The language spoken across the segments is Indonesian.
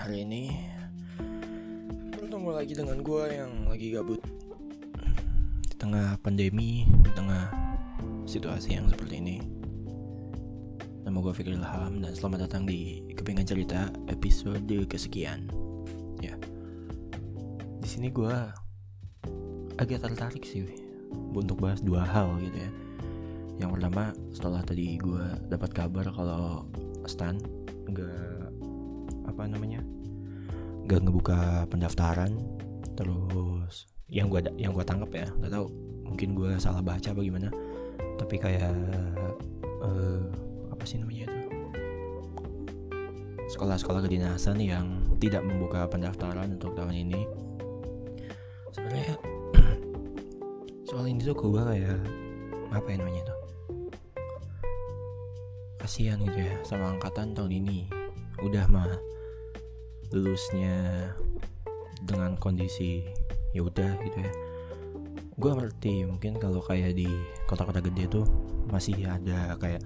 hari ini bertemu lagi dengan gue yang lagi gabut di tengah pandemi, di tengah situasi yang seperti ini. Nama gue Fikri Ilham dan selamat datang di Kepingan Cerita episode kesekian. Ya, di sini gue agak tertarik sih untuk bahas dua hal gitu ya. Yang pertama setelah tadi gue dapat kabar kalau Stan nggak apa namanya? Nggak ngebuka pendaftaran terus yang gue yang gue tangkap ya nggak tahu mungkin gue salah baca apa gimana tapi kayak uh, apa sih namanya itu? Sekolah-sekolah kedinasan yang tidak membuka pendaftaran untuk tahun ini. Sebenarnya soal ini tuh gue kayak apa ya namanya itu? Kasihan gitu ya sama angkatan tahun ini. Udah mah lulusnya dengan kondisi ya udah gitu ya. Gue ngerti mungkin kalau kayak di kota-kota gede tuh masih ada kayak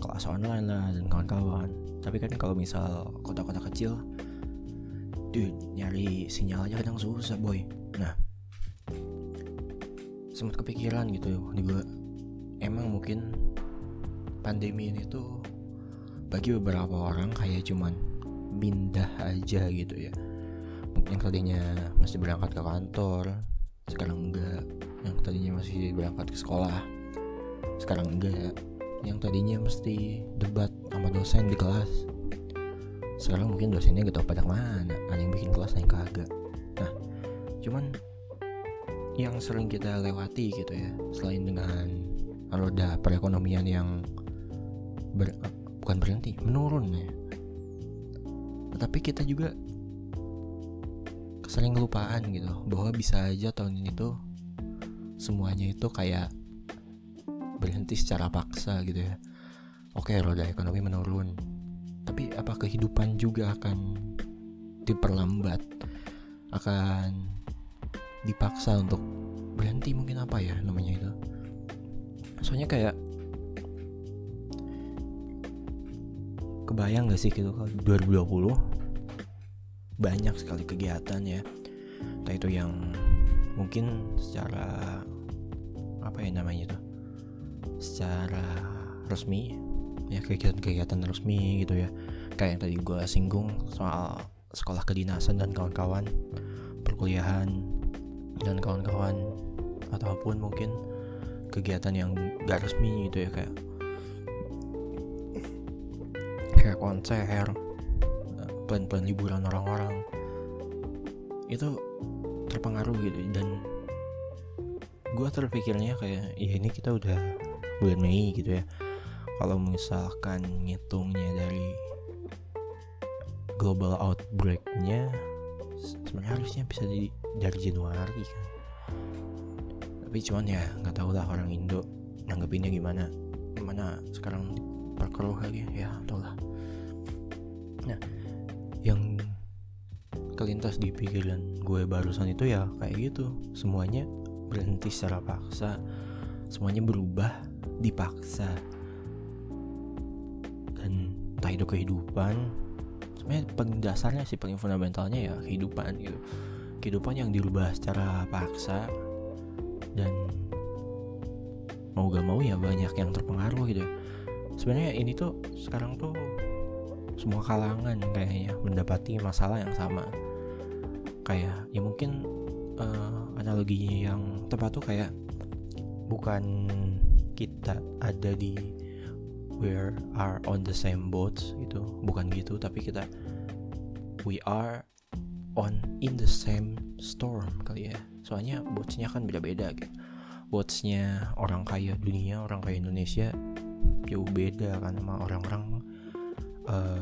kelas online lah dan kawan-kawan. Tapi kan kalau misal kota-kota kecil dude nyari sinyal aja kadang susah boy. Nah sempat kepikiran gitu di gue emang mungkin pandemi ini tuh bagi beberapa orang kayak cuman pindah aja gitu ya. Yang tadinya masih berangkat ke kantor sekarang enggak. Yang tadinya masih berangkat ke sekolah sekarang enggak. Yang tadinya mesti debat sama dosen di kelas sekarang mungkin dosennya gak tau pada mana ada yang bikin kelas yang kagak. Nah cuman yang sering kita lewati gitu ya selain dengan roda perekonomian yang ber, bukan berhenti menurun ya tetapi kita juga sering kelupaan gitu bahwa bisa aja tahun ini tuh semuanya itu kayak berhenti secara paksa gitu ya. Oke roda ekonomi menurun tapi apa kehidupan juga akan diperlambat akan dipaksa untuk berhenti mungkin apa ya namanya itu. Soalnya kayak kebayang gak sih gitu kalau 2020 banyak sekali kegiatan ya? Entah itu yang mungkin secara apa ya namanya itu? Secara resmi ya kegiatan-kegiatan resmi gitu ya. Kayak yang tadi gue singgung soal sekolah kedinasan dan kawan-kawan perkuliahan dan kawan-kawan ataupun mungkin kegiatan yang gak resmi gitu ya kayak kayak konser plan-plan liburan orang-orang. Itu terpengaruh gitu dan gue terpikirnya kayak ya ini kita udah bulan Mei gitu ya. Kalau misalkan ngitungnya dari global outbreaknya sebenarnya harusnya bisa di, dari Januari kan. Tapi cuman ya nggak tahu lah orang Indo nanggepinnya gimana. Gimana sekarang perkeruh lagi? Ya tau lah nah yang kelintas di pikiran gue barusan itu ya kayak gitu. Semuanya berhenti secara paksa. Semuanya berubah dipaksa. Dan entah itu kehidupan sebenarnya paling dasarnya sih paling fundamentalnya ya kehidupan gitu. Kehidupan yang dirubah secara paksa dan mau gak mau ya banyak yang terpengaruh gitu. Sebenarnya ini tuh sekarang tuh semua kalangan kayaknya mendapati masalah yang sama. Kayak ya mungkin uh, analogi yang tepat tuh kayak bukan kita ada di we are on the same boats gitu bukan gitu tapi kita we are on in the same storm kali ya. Soalnya boatsnya kan beda-beda gitu. Boatsnya orang kaya dunia orang kaya Indonesia jauh beda kan sama orang-orang uh,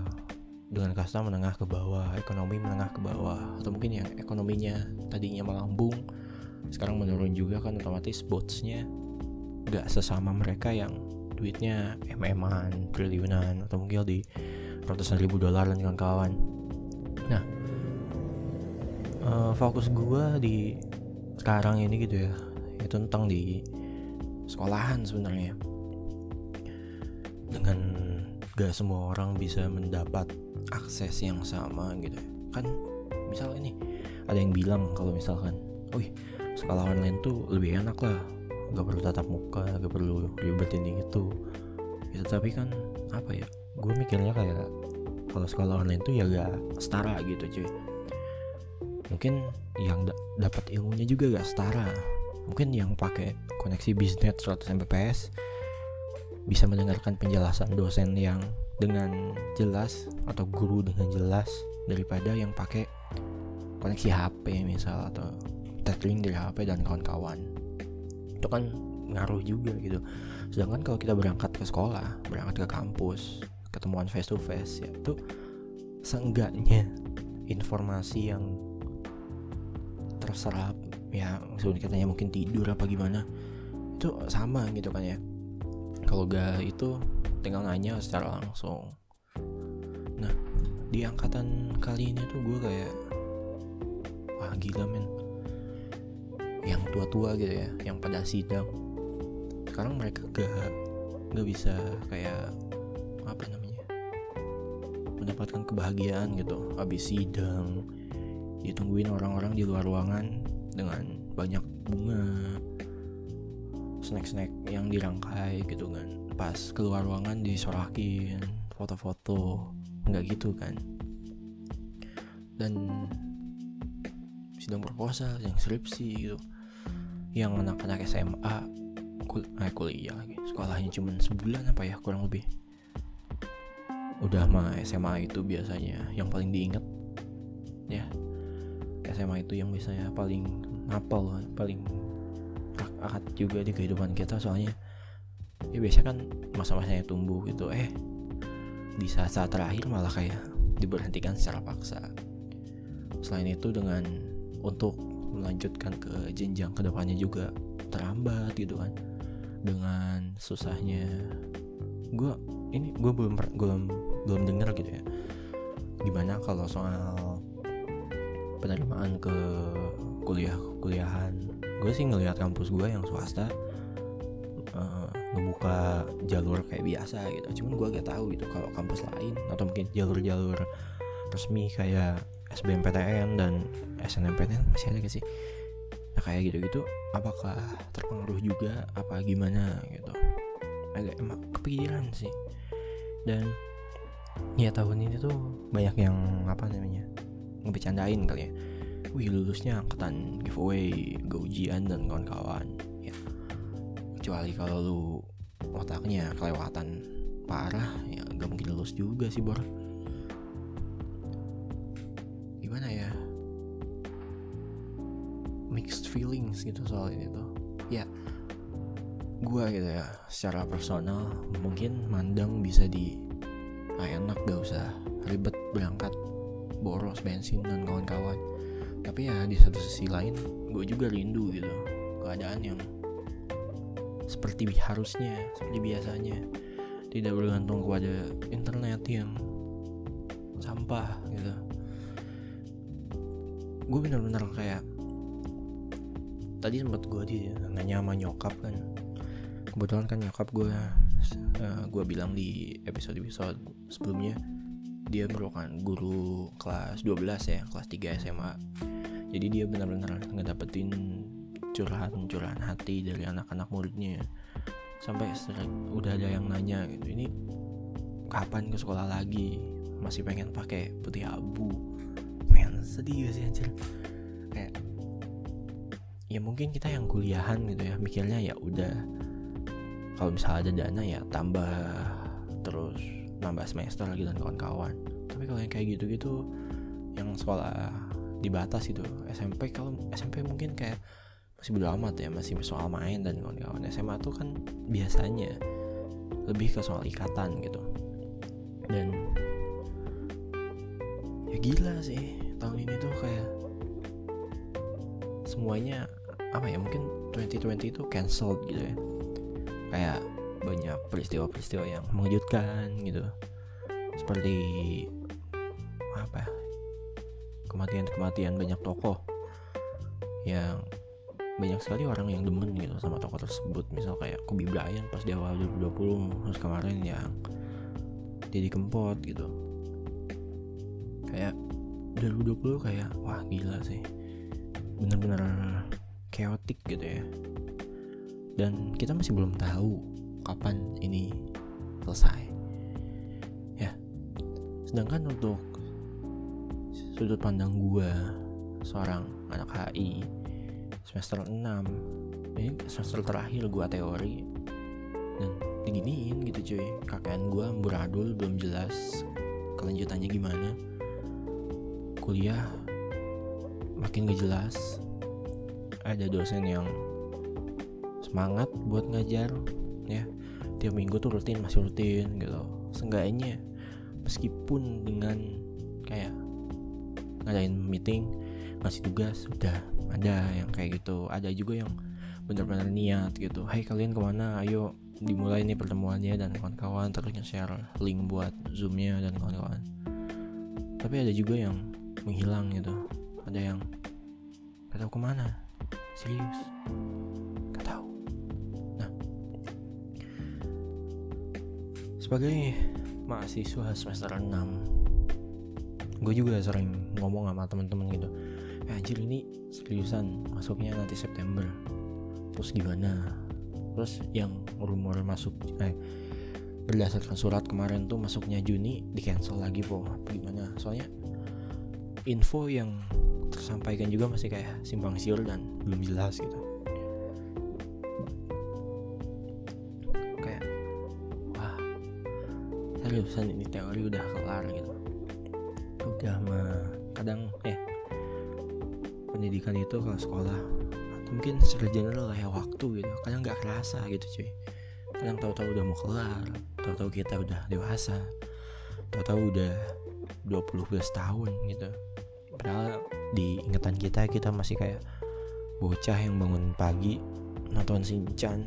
dengan kasta menengah ke bawah, ekonomi menengah ke bawah, atau mungkin yang ekonominya tadinya melambung, sekarang menurun juga kan otomatis botsnya gak sesama mereka yang duitnya mm-an, triliunan, atau mungkin di ratusan ribu dolar dan kawan-kawan. Nah, uh, fokus gue di sekarang ini gitu ya, itu tentang di sekolahan sebenarnya. Dengan gak semua orang bisa mendapat akses yang sama gitu. Kan misal ini ada yang bilang kalau misalkan wih sekolah online tuh lebih enak lah gak perlu tatap muka gak perlu ribet ini itu itu tapi kan apa ya gue mikirnya kayak kalau sekolah online tuh ya gak setara gitu cuy. Mungkin yang dapat ilmunya juga gak setara. Mungkin yang pakai koneksi bisnet 100 Mbps bisa mendengarkan penjelasan dosen yang dengan jelas atau guru dengan jelas daripada yang pakai koneksi HP misal atau tethering dari HP dan kawan-kawan. Itu kan ngaruh juga gitu. Sedangkan kalau kita berangkat ke sekolah berangkat ke kampus ketemuan face to face ya itu seenggaknya informasi yang terserap ya maksudnya katanya mungkin tidur apa gimana itu sama gitu kan ya kalau gak itu tinggal nanya secara langsung. Nah di angkatan kali ini tuh gue kayak wah gila men. Yang tua-tua gitu ya yang pada sidang. Sekarang mereka gak gak bisa kayak apa namanya mendapatkan kebahagiaan gitu. Habis sidang ditungguin orang-orang di luar ruangan dengan banyak bunga snack-snack yang dirangkai gitu kan. Pas keluar ruangan disorakin foto-foto nggak gitu kan. Dan sidang proposal yang skripsi gitu. Yang anak-anak SMA kul eh, kuliah lagi. Sekolahnya cuma sebulan apa ya kurang lebih. Udah mah SMA itu biasanya yang paling diinget ya. SMA itu yang biasanya paling apal paling akad juga di kehidupan kita soalnya ya biasanya kan masa-masanya tumbuh gitu. Eh di saat-saat terakhir malah kayak diberhentikan secara paksa. Selain itu dengan untuk melanjutkan ke jenjang ke depannya juga terlambat gitu kan. Dengan susahnya gue ini gue belum belum belum dengar gitu ya. Gimana kalau soal penerimaan ke kuliah kuliahan gue sih ngelihat kampus gue yang swasta uh, ngebuka jalur kayak biasa gitu. Cuman gue gak tahu gitu kalau kampus lain atau mungkin jalur-jalur resmi kayak SBMPTN dan SNMPTN masih ada gak sih? Nah kayak gitu-gitu apakah terpengaruh juga? Apa gimana gitu? Agak emang kepikiran sih. Dan ya tahun ini tuh banyak yang apa namanya ngebecandain kali ya wih lulusnya angkatan giveaway gak ujian dan kawan-kawan. Ya. Kecuali kalau lu otaknya kelewatan parah ya gak mungkin lulus juga sih bor. Gimana ya? Mixed feelings gitu soal ini tuh. Ya gue gitu ya secara personal mungkin mandang bisa di ah, enak gak usah ribet berangkat boros bensin dan kawan-kawan tapi ya di satu sisi lain gue juga rindu gitu keadaan yang seperti harusnya seperti biasanya. Tidak bergantung kepada internet yang sampah gitu. Gue bener-bener kayak tadi sempat gue di nanya sama nyokap kan. Kebetulan kan nyokap gue uh, gue bilang di episode episode sebelumnya dia merupakan guru kelas 12 ya kelas 3 SMA jadi dia benar-benar ngedapetin curahan-curahan hati dari anak-anak muridnya sampai udah ada yang nanya gitu ini kapan ke sekolah lagi? Masih pengen pakai putih abu? Men sedih gak sih anjir. Kayak ya mungkin kita yang kuliahan gitu ya mikirnya ya udah. Kalau misalnya ada dana ya tambah terus nambah semester lagi dan kawan-kawan. Tapi kalau yang kayak gitu-gitu yang sekolah dibatas gitu. SMP kalau SMP mungkin kayak masih bodo amat ya masih soal main dan kawan-kawan. SMA tuh kan biasanya lebih ke soal ikatan gitu. Dan ya gila sih tahun ini tuh kayak semuanya apa ya mungkin 2020 itu cancelled gitu ya. Kayak banyak peristiwa-peristiwa yang mengejutkan gitu. Seperti kematian-kematian banyak tokoh yang banyak sekali orang yang demen gitu sama tokoh tersebut. Misal kayak Kobe Bryant pas di awal 2020 terus kemarin yang jadi Kempot gitu. Kayak 2020 kayak wah gila sih. Bener-bener chaotic gitu ya. Dan kita masih belum tahu kapan ini selesai. Ya sedangkan untuk sudut pandang gua seorang anak HI semester 6 ini semester terakhir gua teori dan diginiin gitu cuy. Kakek gua amburadul belum jelas kelanjutannya gimana. Kuliah makin gak jelas. Ada dosen yang semangat buat ngajar ya. Tiap minggu tuh rutin masih rutin gitu. Seenggaknya meskipun dengan kayak ngadain meeting ngasih tugas sudah ada yang kayak gitu. Ada juga yang benar-benar niat gitu. Hai kalian ke mana? Ayo dimulai nih pertemuannya dan kawan-kawan terus nge-share link buat zoomnya dan kawan-kawan. Tapi ada juga yang menghilang gitu. Ada yang gak tahu ke mana. Serius? Gak tahu nah sebagai mahasiswa semester 6 gue juga sering ngomong sama temen-temen gitu. Eh, anjir ini seriusan masuknya nanti September. Terus gimana? Terus yang rumor masuk eh berdasarkan surat kemarin tuh masuknya Juni di cancel lagi po gimana? Soalnya info yang tersampaikan juga masih kayak simpang siur dan belum jelas gitu. Kayak wah seriusan ini teori udah kelar gitu. Udah mah pendidikan itu kalau sekolah mungkin secara general lah ya waktu gitu. Kadang nggak kerasa gitu cuy. Kadang tahu-tahu udah mau kelar tahu-tahu kita udah dewasa tahu-tahu udah 20 plus tahun gitu. Padahal di ingatan kita kita masih kayak bocah yang bangun pagi nonton sinchan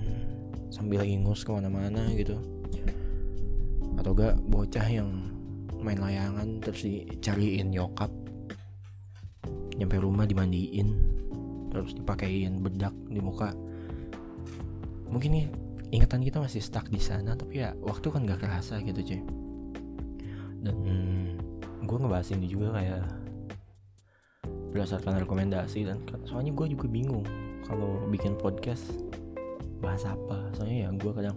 sambil ingus ke mana-mana gitu. Atau gak bocah yang main layangan terus dicariin nyokap nyampe rumah dimandiin terus dipakein bedak di muka. Mungkin nih ingatan kita masih stuck di sana tapi ya waktu kan gak kerasa gitu cuy. Dan gue ngebahas ini juga kayak berdasarkan rekomendasi dan soalnya gue juga bingung kalau bikin podcast bahas apa. Soalnya ya gue kadang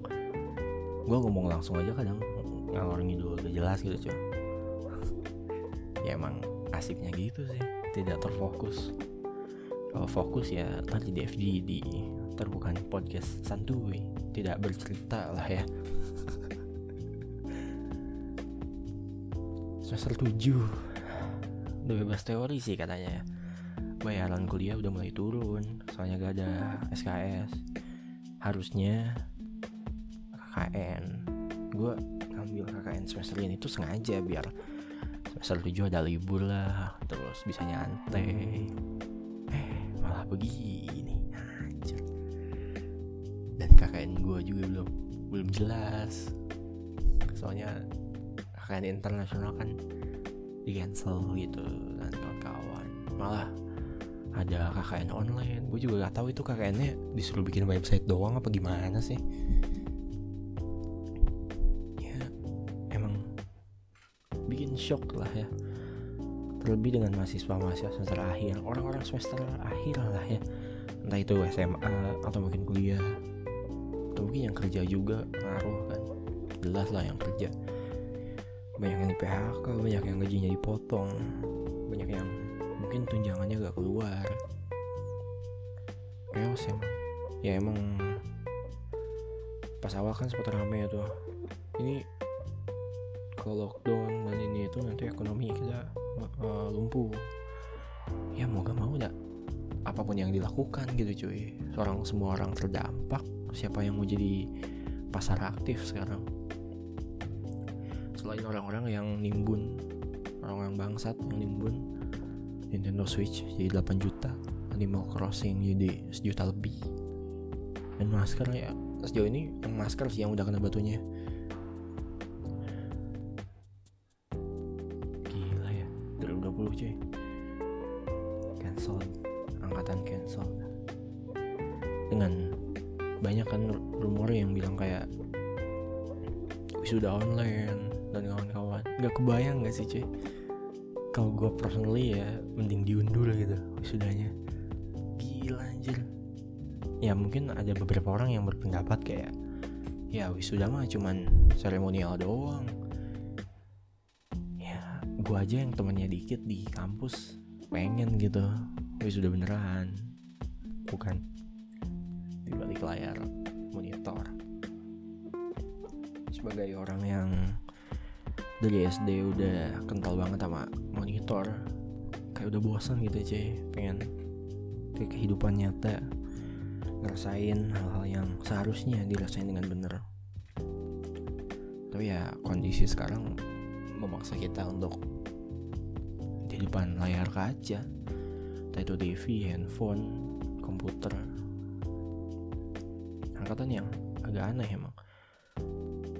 gue ngomong langsung aja kadang ngalor ngidul udah jelas gitu cuy. Ya emang asiknya gitu sih tidak terfokus. Kalau fokus ya nanti di FGD terbukan podcast santuy tidak bercerita lah ya. Semester 7 udah bebas teori sih katanya ya. Bayaran kuliah udah mulai turun soalnya gak ada SKS harusnya KKN gue ngambil KKN semester ini tuh sengaja biar semester 7 ada libur lah terus bisa nyantai. Eh malah begini. Anjir. Dan KKN gue juga belum belum jelas. Soalnya KKN internasional kan di cancel gitu dan kawan-kawan. Malah ada KKN online. Gue juga gak tahu itu KKN nya disuruh bikin website doang apa gimana sih shock lah ya. Terlebih dengan mahasiswa-mahasiswa semester akhir orang-orang semester akhir lah ya. Entah itu SMA atau mungkin kuliah. Atau mungkin yang kerja juga ngaruh kan. Jelas lah yang kerja. Banyak yang di PHK banyak yang gajinya dipotong. Banyak yang mungkin tunjangannya gak keluar. Chaos emang ya emang pas awal kan sempat rame tuh. Ini kalau lockdown itu nanti ekonomi kita uh, lumpuh. Ya mau gak mau dah apa pun yang dilakukan gitu cuy. Seorang semua orang terdampak. Siapa yang mau jadi pasar aktif sekarang? Selain orang-orang yang nimbun. Orang-orang bangsat yang nimbun. Nintendo Switch jadi 8 juta. Animal Crossing jadi sejuta lebih. Dan masker ya sejauh ini yang masker sih yang udah kena batunya sih cuy. Kalau gue personally ya mending diundur gitu wisudanya gila anjir. Ya mungkin ada beberapa orang yang berpendapat kayak ya wisuda mah cuman seremonial doang. Ya gue aja yang temennya dikit di kampus pengen gitu wisuda beneran. Bukan. Di balik layar monitor. Sebagai orang yang dari SD udah kental banget sama monitor. Kayak udah bosan gitu cuy pengen ke kehidupan nyata. Ngerasain hal-hal yang seharusnya dirasain dengan bener. Tapi ya kondisi sekarang memaksa kita untuk di depan layar kaca. Entah itu TV, handphone, komputer. Angkatan yang agak aneh emang.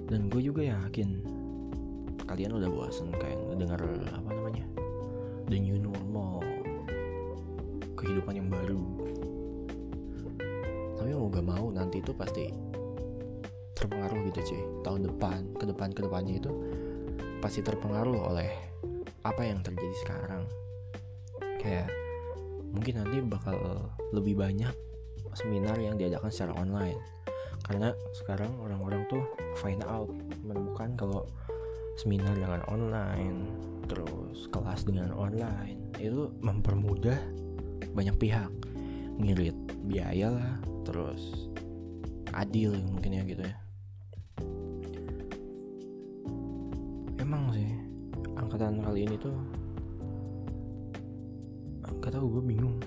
Dan gue juga yakin kalian udah bosan kayak dengar apa namanya? The new normal kehidupan yang baru. Tapi mau gak mau nanti itu pasti terpengaruh gitu cuy. Tahun depan ke depan ke depannya itu pasti terpengaruh oleh apa yang terjadi sekarang. Kayak mungkin nanti bakal lebih banyak seminar yang diadakan secara online. Karena sekarang orang-orang tuh find out menemukan kalau seminar dengan online terus kelas dengan online itu mempermudah banyak pihak. Ngirit biaya lah terus adil mungkin ya gitu ya. Emang sih angkatan kali ini tuh gak tau gue bingung.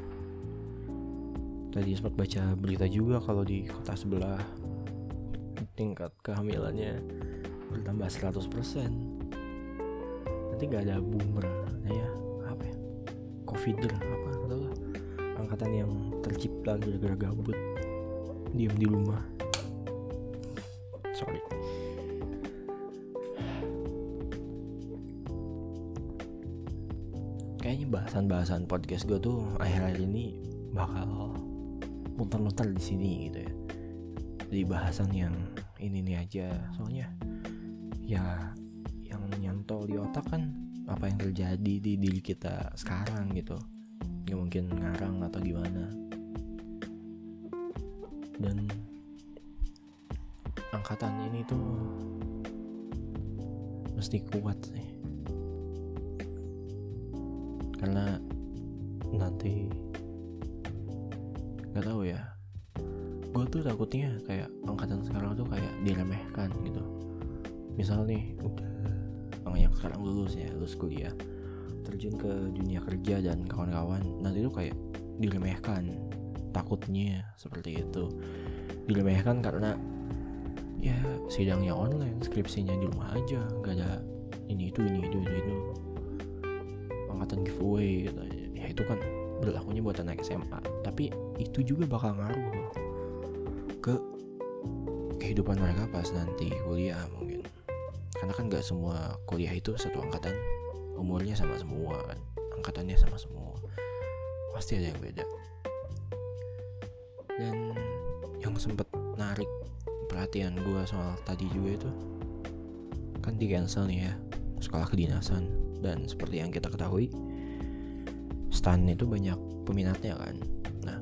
Tadi sempat baca berita juga kalau di kota sebelah tingkat kehamilannya bertambah 100% nanti gak ada boomer ya apa ya? Covider apa atau angkatan yang tercipta gara-gara gabut diam di rumah. Sorry. Kayaknya bahasan-bahasan podcast gue tuh akhir-akhir ini bakal muter-muter di sini gitu ya. Jadi bahasan yang ini nih aja. Soalnya ya yang nyantol di otak kan apa yang terjadi di diri kita sekarang gitu. Nggak mungkin ngarang atau gimana. Dan angkatan ini tuh mesti kuat sih. Karena nanti nggak tahu ya. Gue tuh takutnya kayak angkatan sekarang tuh kayak diremehkan gitu misal nih udah orang yang sekarang lulus ya lulus kuliah. Terjun ke dunia kerja dan kawan-kawan. Nanti tuh kayak diremehkan takutnya seperti itu. Diremehkan karena ya sidangnya online skripsinya di rumah aja. Nggak ada ini itu ini itu ini itu. Angkatan giveaway gitu ya itu kan berlakunya buat anak SMA tapi itu juga bakal ngaruh ke kehidupan mereka pas nanti kuliah mungkin karena kan gak semua kuliah itu satu angkatan. Umurnya sama semua kan angkatannya sama semua. Pasti ada yang beda. Dan yang sempet narik perhatian gue soal tadi juga itu kan di cancel nih ya sekolah kedinasan. Dan seperti yang kita ketahui stan itu banyak peminatnya kan. Nah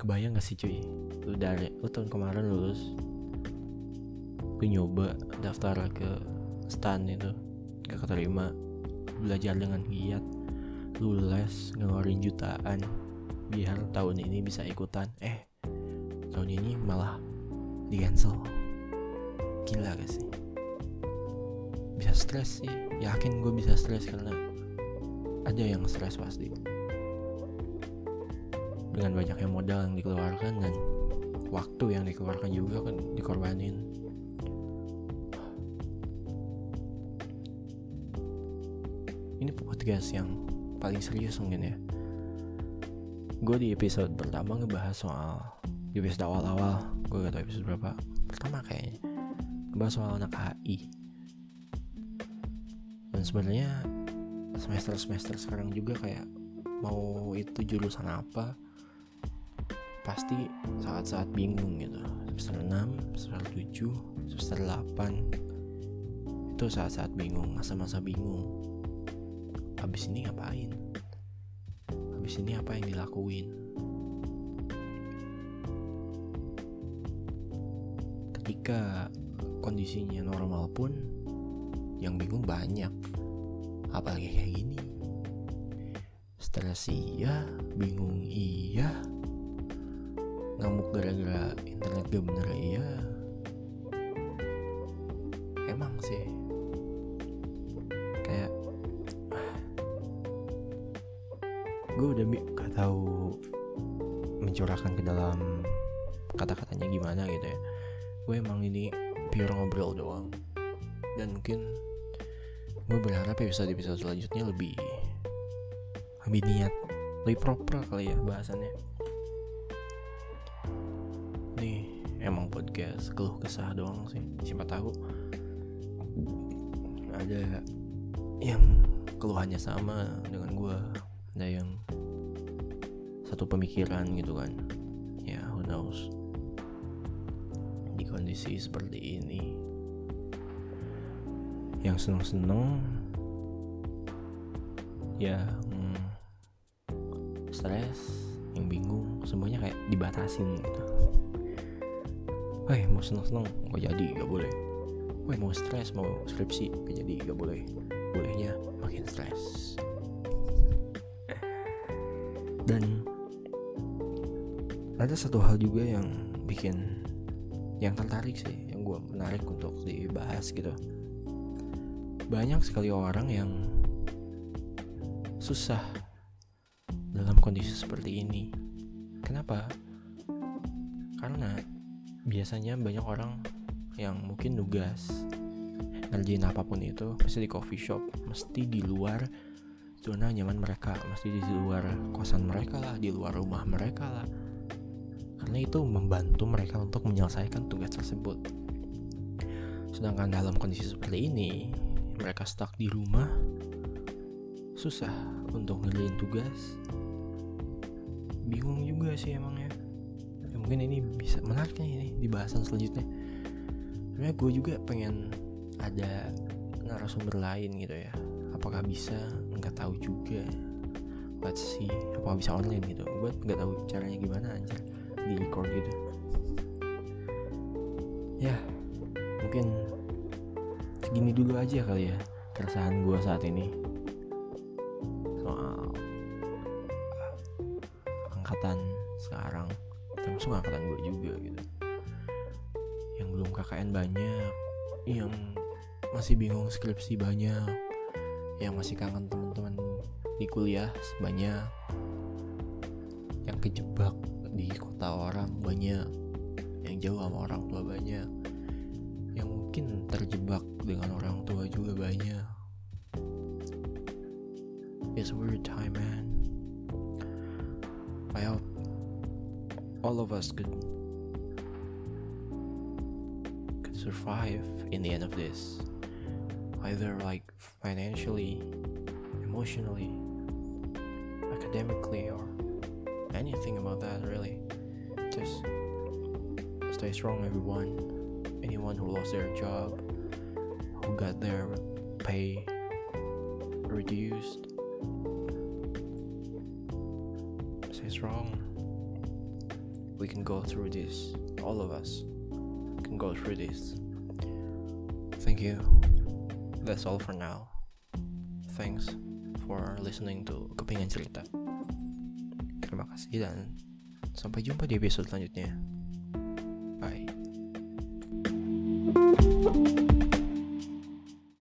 kebayang gak sih cuy? Lu dari lu tahun kemarin lulus lu nyoba daftar ke stan itu gak keterima belajar dengan giat lu les ngeluarin jutaan biar tahun ini bisa ikutan. Eh tahun ini malah di cancel gila gak sih? Bisa stres sih. Yakin gue bisa stres karena ada yang stres pasti. Dengan banyaknya modal yang dikeluarkan dan waktu yang dikeluarkan juga kan dikorbanin podcast yang paling serius mungkin ya. Gue di episode pertama ngebahas soal di episode awal-awal gue gak tau episode berapa pertama kayaknya ngebahas soal anak HI dan sebenarnya semester semester sekarang juga kayak mau itu jurusan apa pasti saat-saat bingung gitu. Semester 6, semester 7, semester 8 itu saat-saat bingung, masa-masa bingung habis ini ngapain? Habis ini apa yang dilakuin? Ketika kondisinya normal pun yang bingung banyak. Apalagi kayak gini. Stres iya bingung iya. Ngamuk gara-gara internet gak bener iya. Emang sih gue udah gak tahu mencurahkan ke dalam kata-katanya gimana gitu ya. Gue emang ini pure ngobrol doang. Dan mungkin gue berharap episode episode selanjutnya lebih lebih niat lebih proper kali ya bahasannya. Nih emang podcast keluh kesah doang sih siapa tahu ada yang keluhannya sama dengan gue ada yang satu pemikiran gitu kan. Ya who knows. Di kondisi seperti ini. Yang seneng-seneng ya hmm, stres yang bingung semuanya kayak dibatasin gitu. Woi mau seneng-seneng gak jadi gak boleh. Woi mau stres mau skripsi gak jadi gak boleh. Bolehnya makin stres. Dan ada satu hal juga yang bikin yang tertarik sih yang gue menarik untuk dibahas gitu banyak sekali orang yang susah dalam kondisi seperti ini. Kenapa? Karena biasanya banyak orang yang mungkin nugas ngerjain apa pun itu mesti di coffee shop, mesti di luar zona nyaman mereka, mesti di luar kosan mereka lah, di luar rumah mereka lah. Karena itu membantu mereka untuk menyelesaikan tugas tersebut. Sedangkan dalam kondisi seperti ini, mereka stuck di rumah susah untuk ngerjain tugas. Bingung juga sih emangnya ya, mungkin ini bisa menariknya ini di bahasan selanjutnya. Sebenarnya gue juga pengen ada narasumber lain gitu ya. Apakah bisa? Nggak tahu juga. Let's see apakah bisa online gitu. Gue nggak tahu caranya gimana aja di record gitu. Ya mungkin segini dulu aja kali ya keresahan gue saat ini. Soal angkatan sekarang termasuk angkatan gue juga gitu. Yang belum KKN banyak yang masih bingung skripsi banyak yang masih kangen teman-teman di kuliah banyak yang kejebak di kota orang banyak yang jauh sama orang tua banyak mungkin terjebak dengan orang tua juga banyak. It's a weird time, man. I hope all of us could could survive in the end of this, either like financially, emotionally, academically, or anything about that. Really, just stay strong, everyone anyone who lost their job, who got their pay reduced. Stay strong. We can go through this. All of us can go through this. Thank you. That's all for now. Thanks for listening to Kepingan Cerita. Kasih dan sampai jumpa di episode selanjutnya.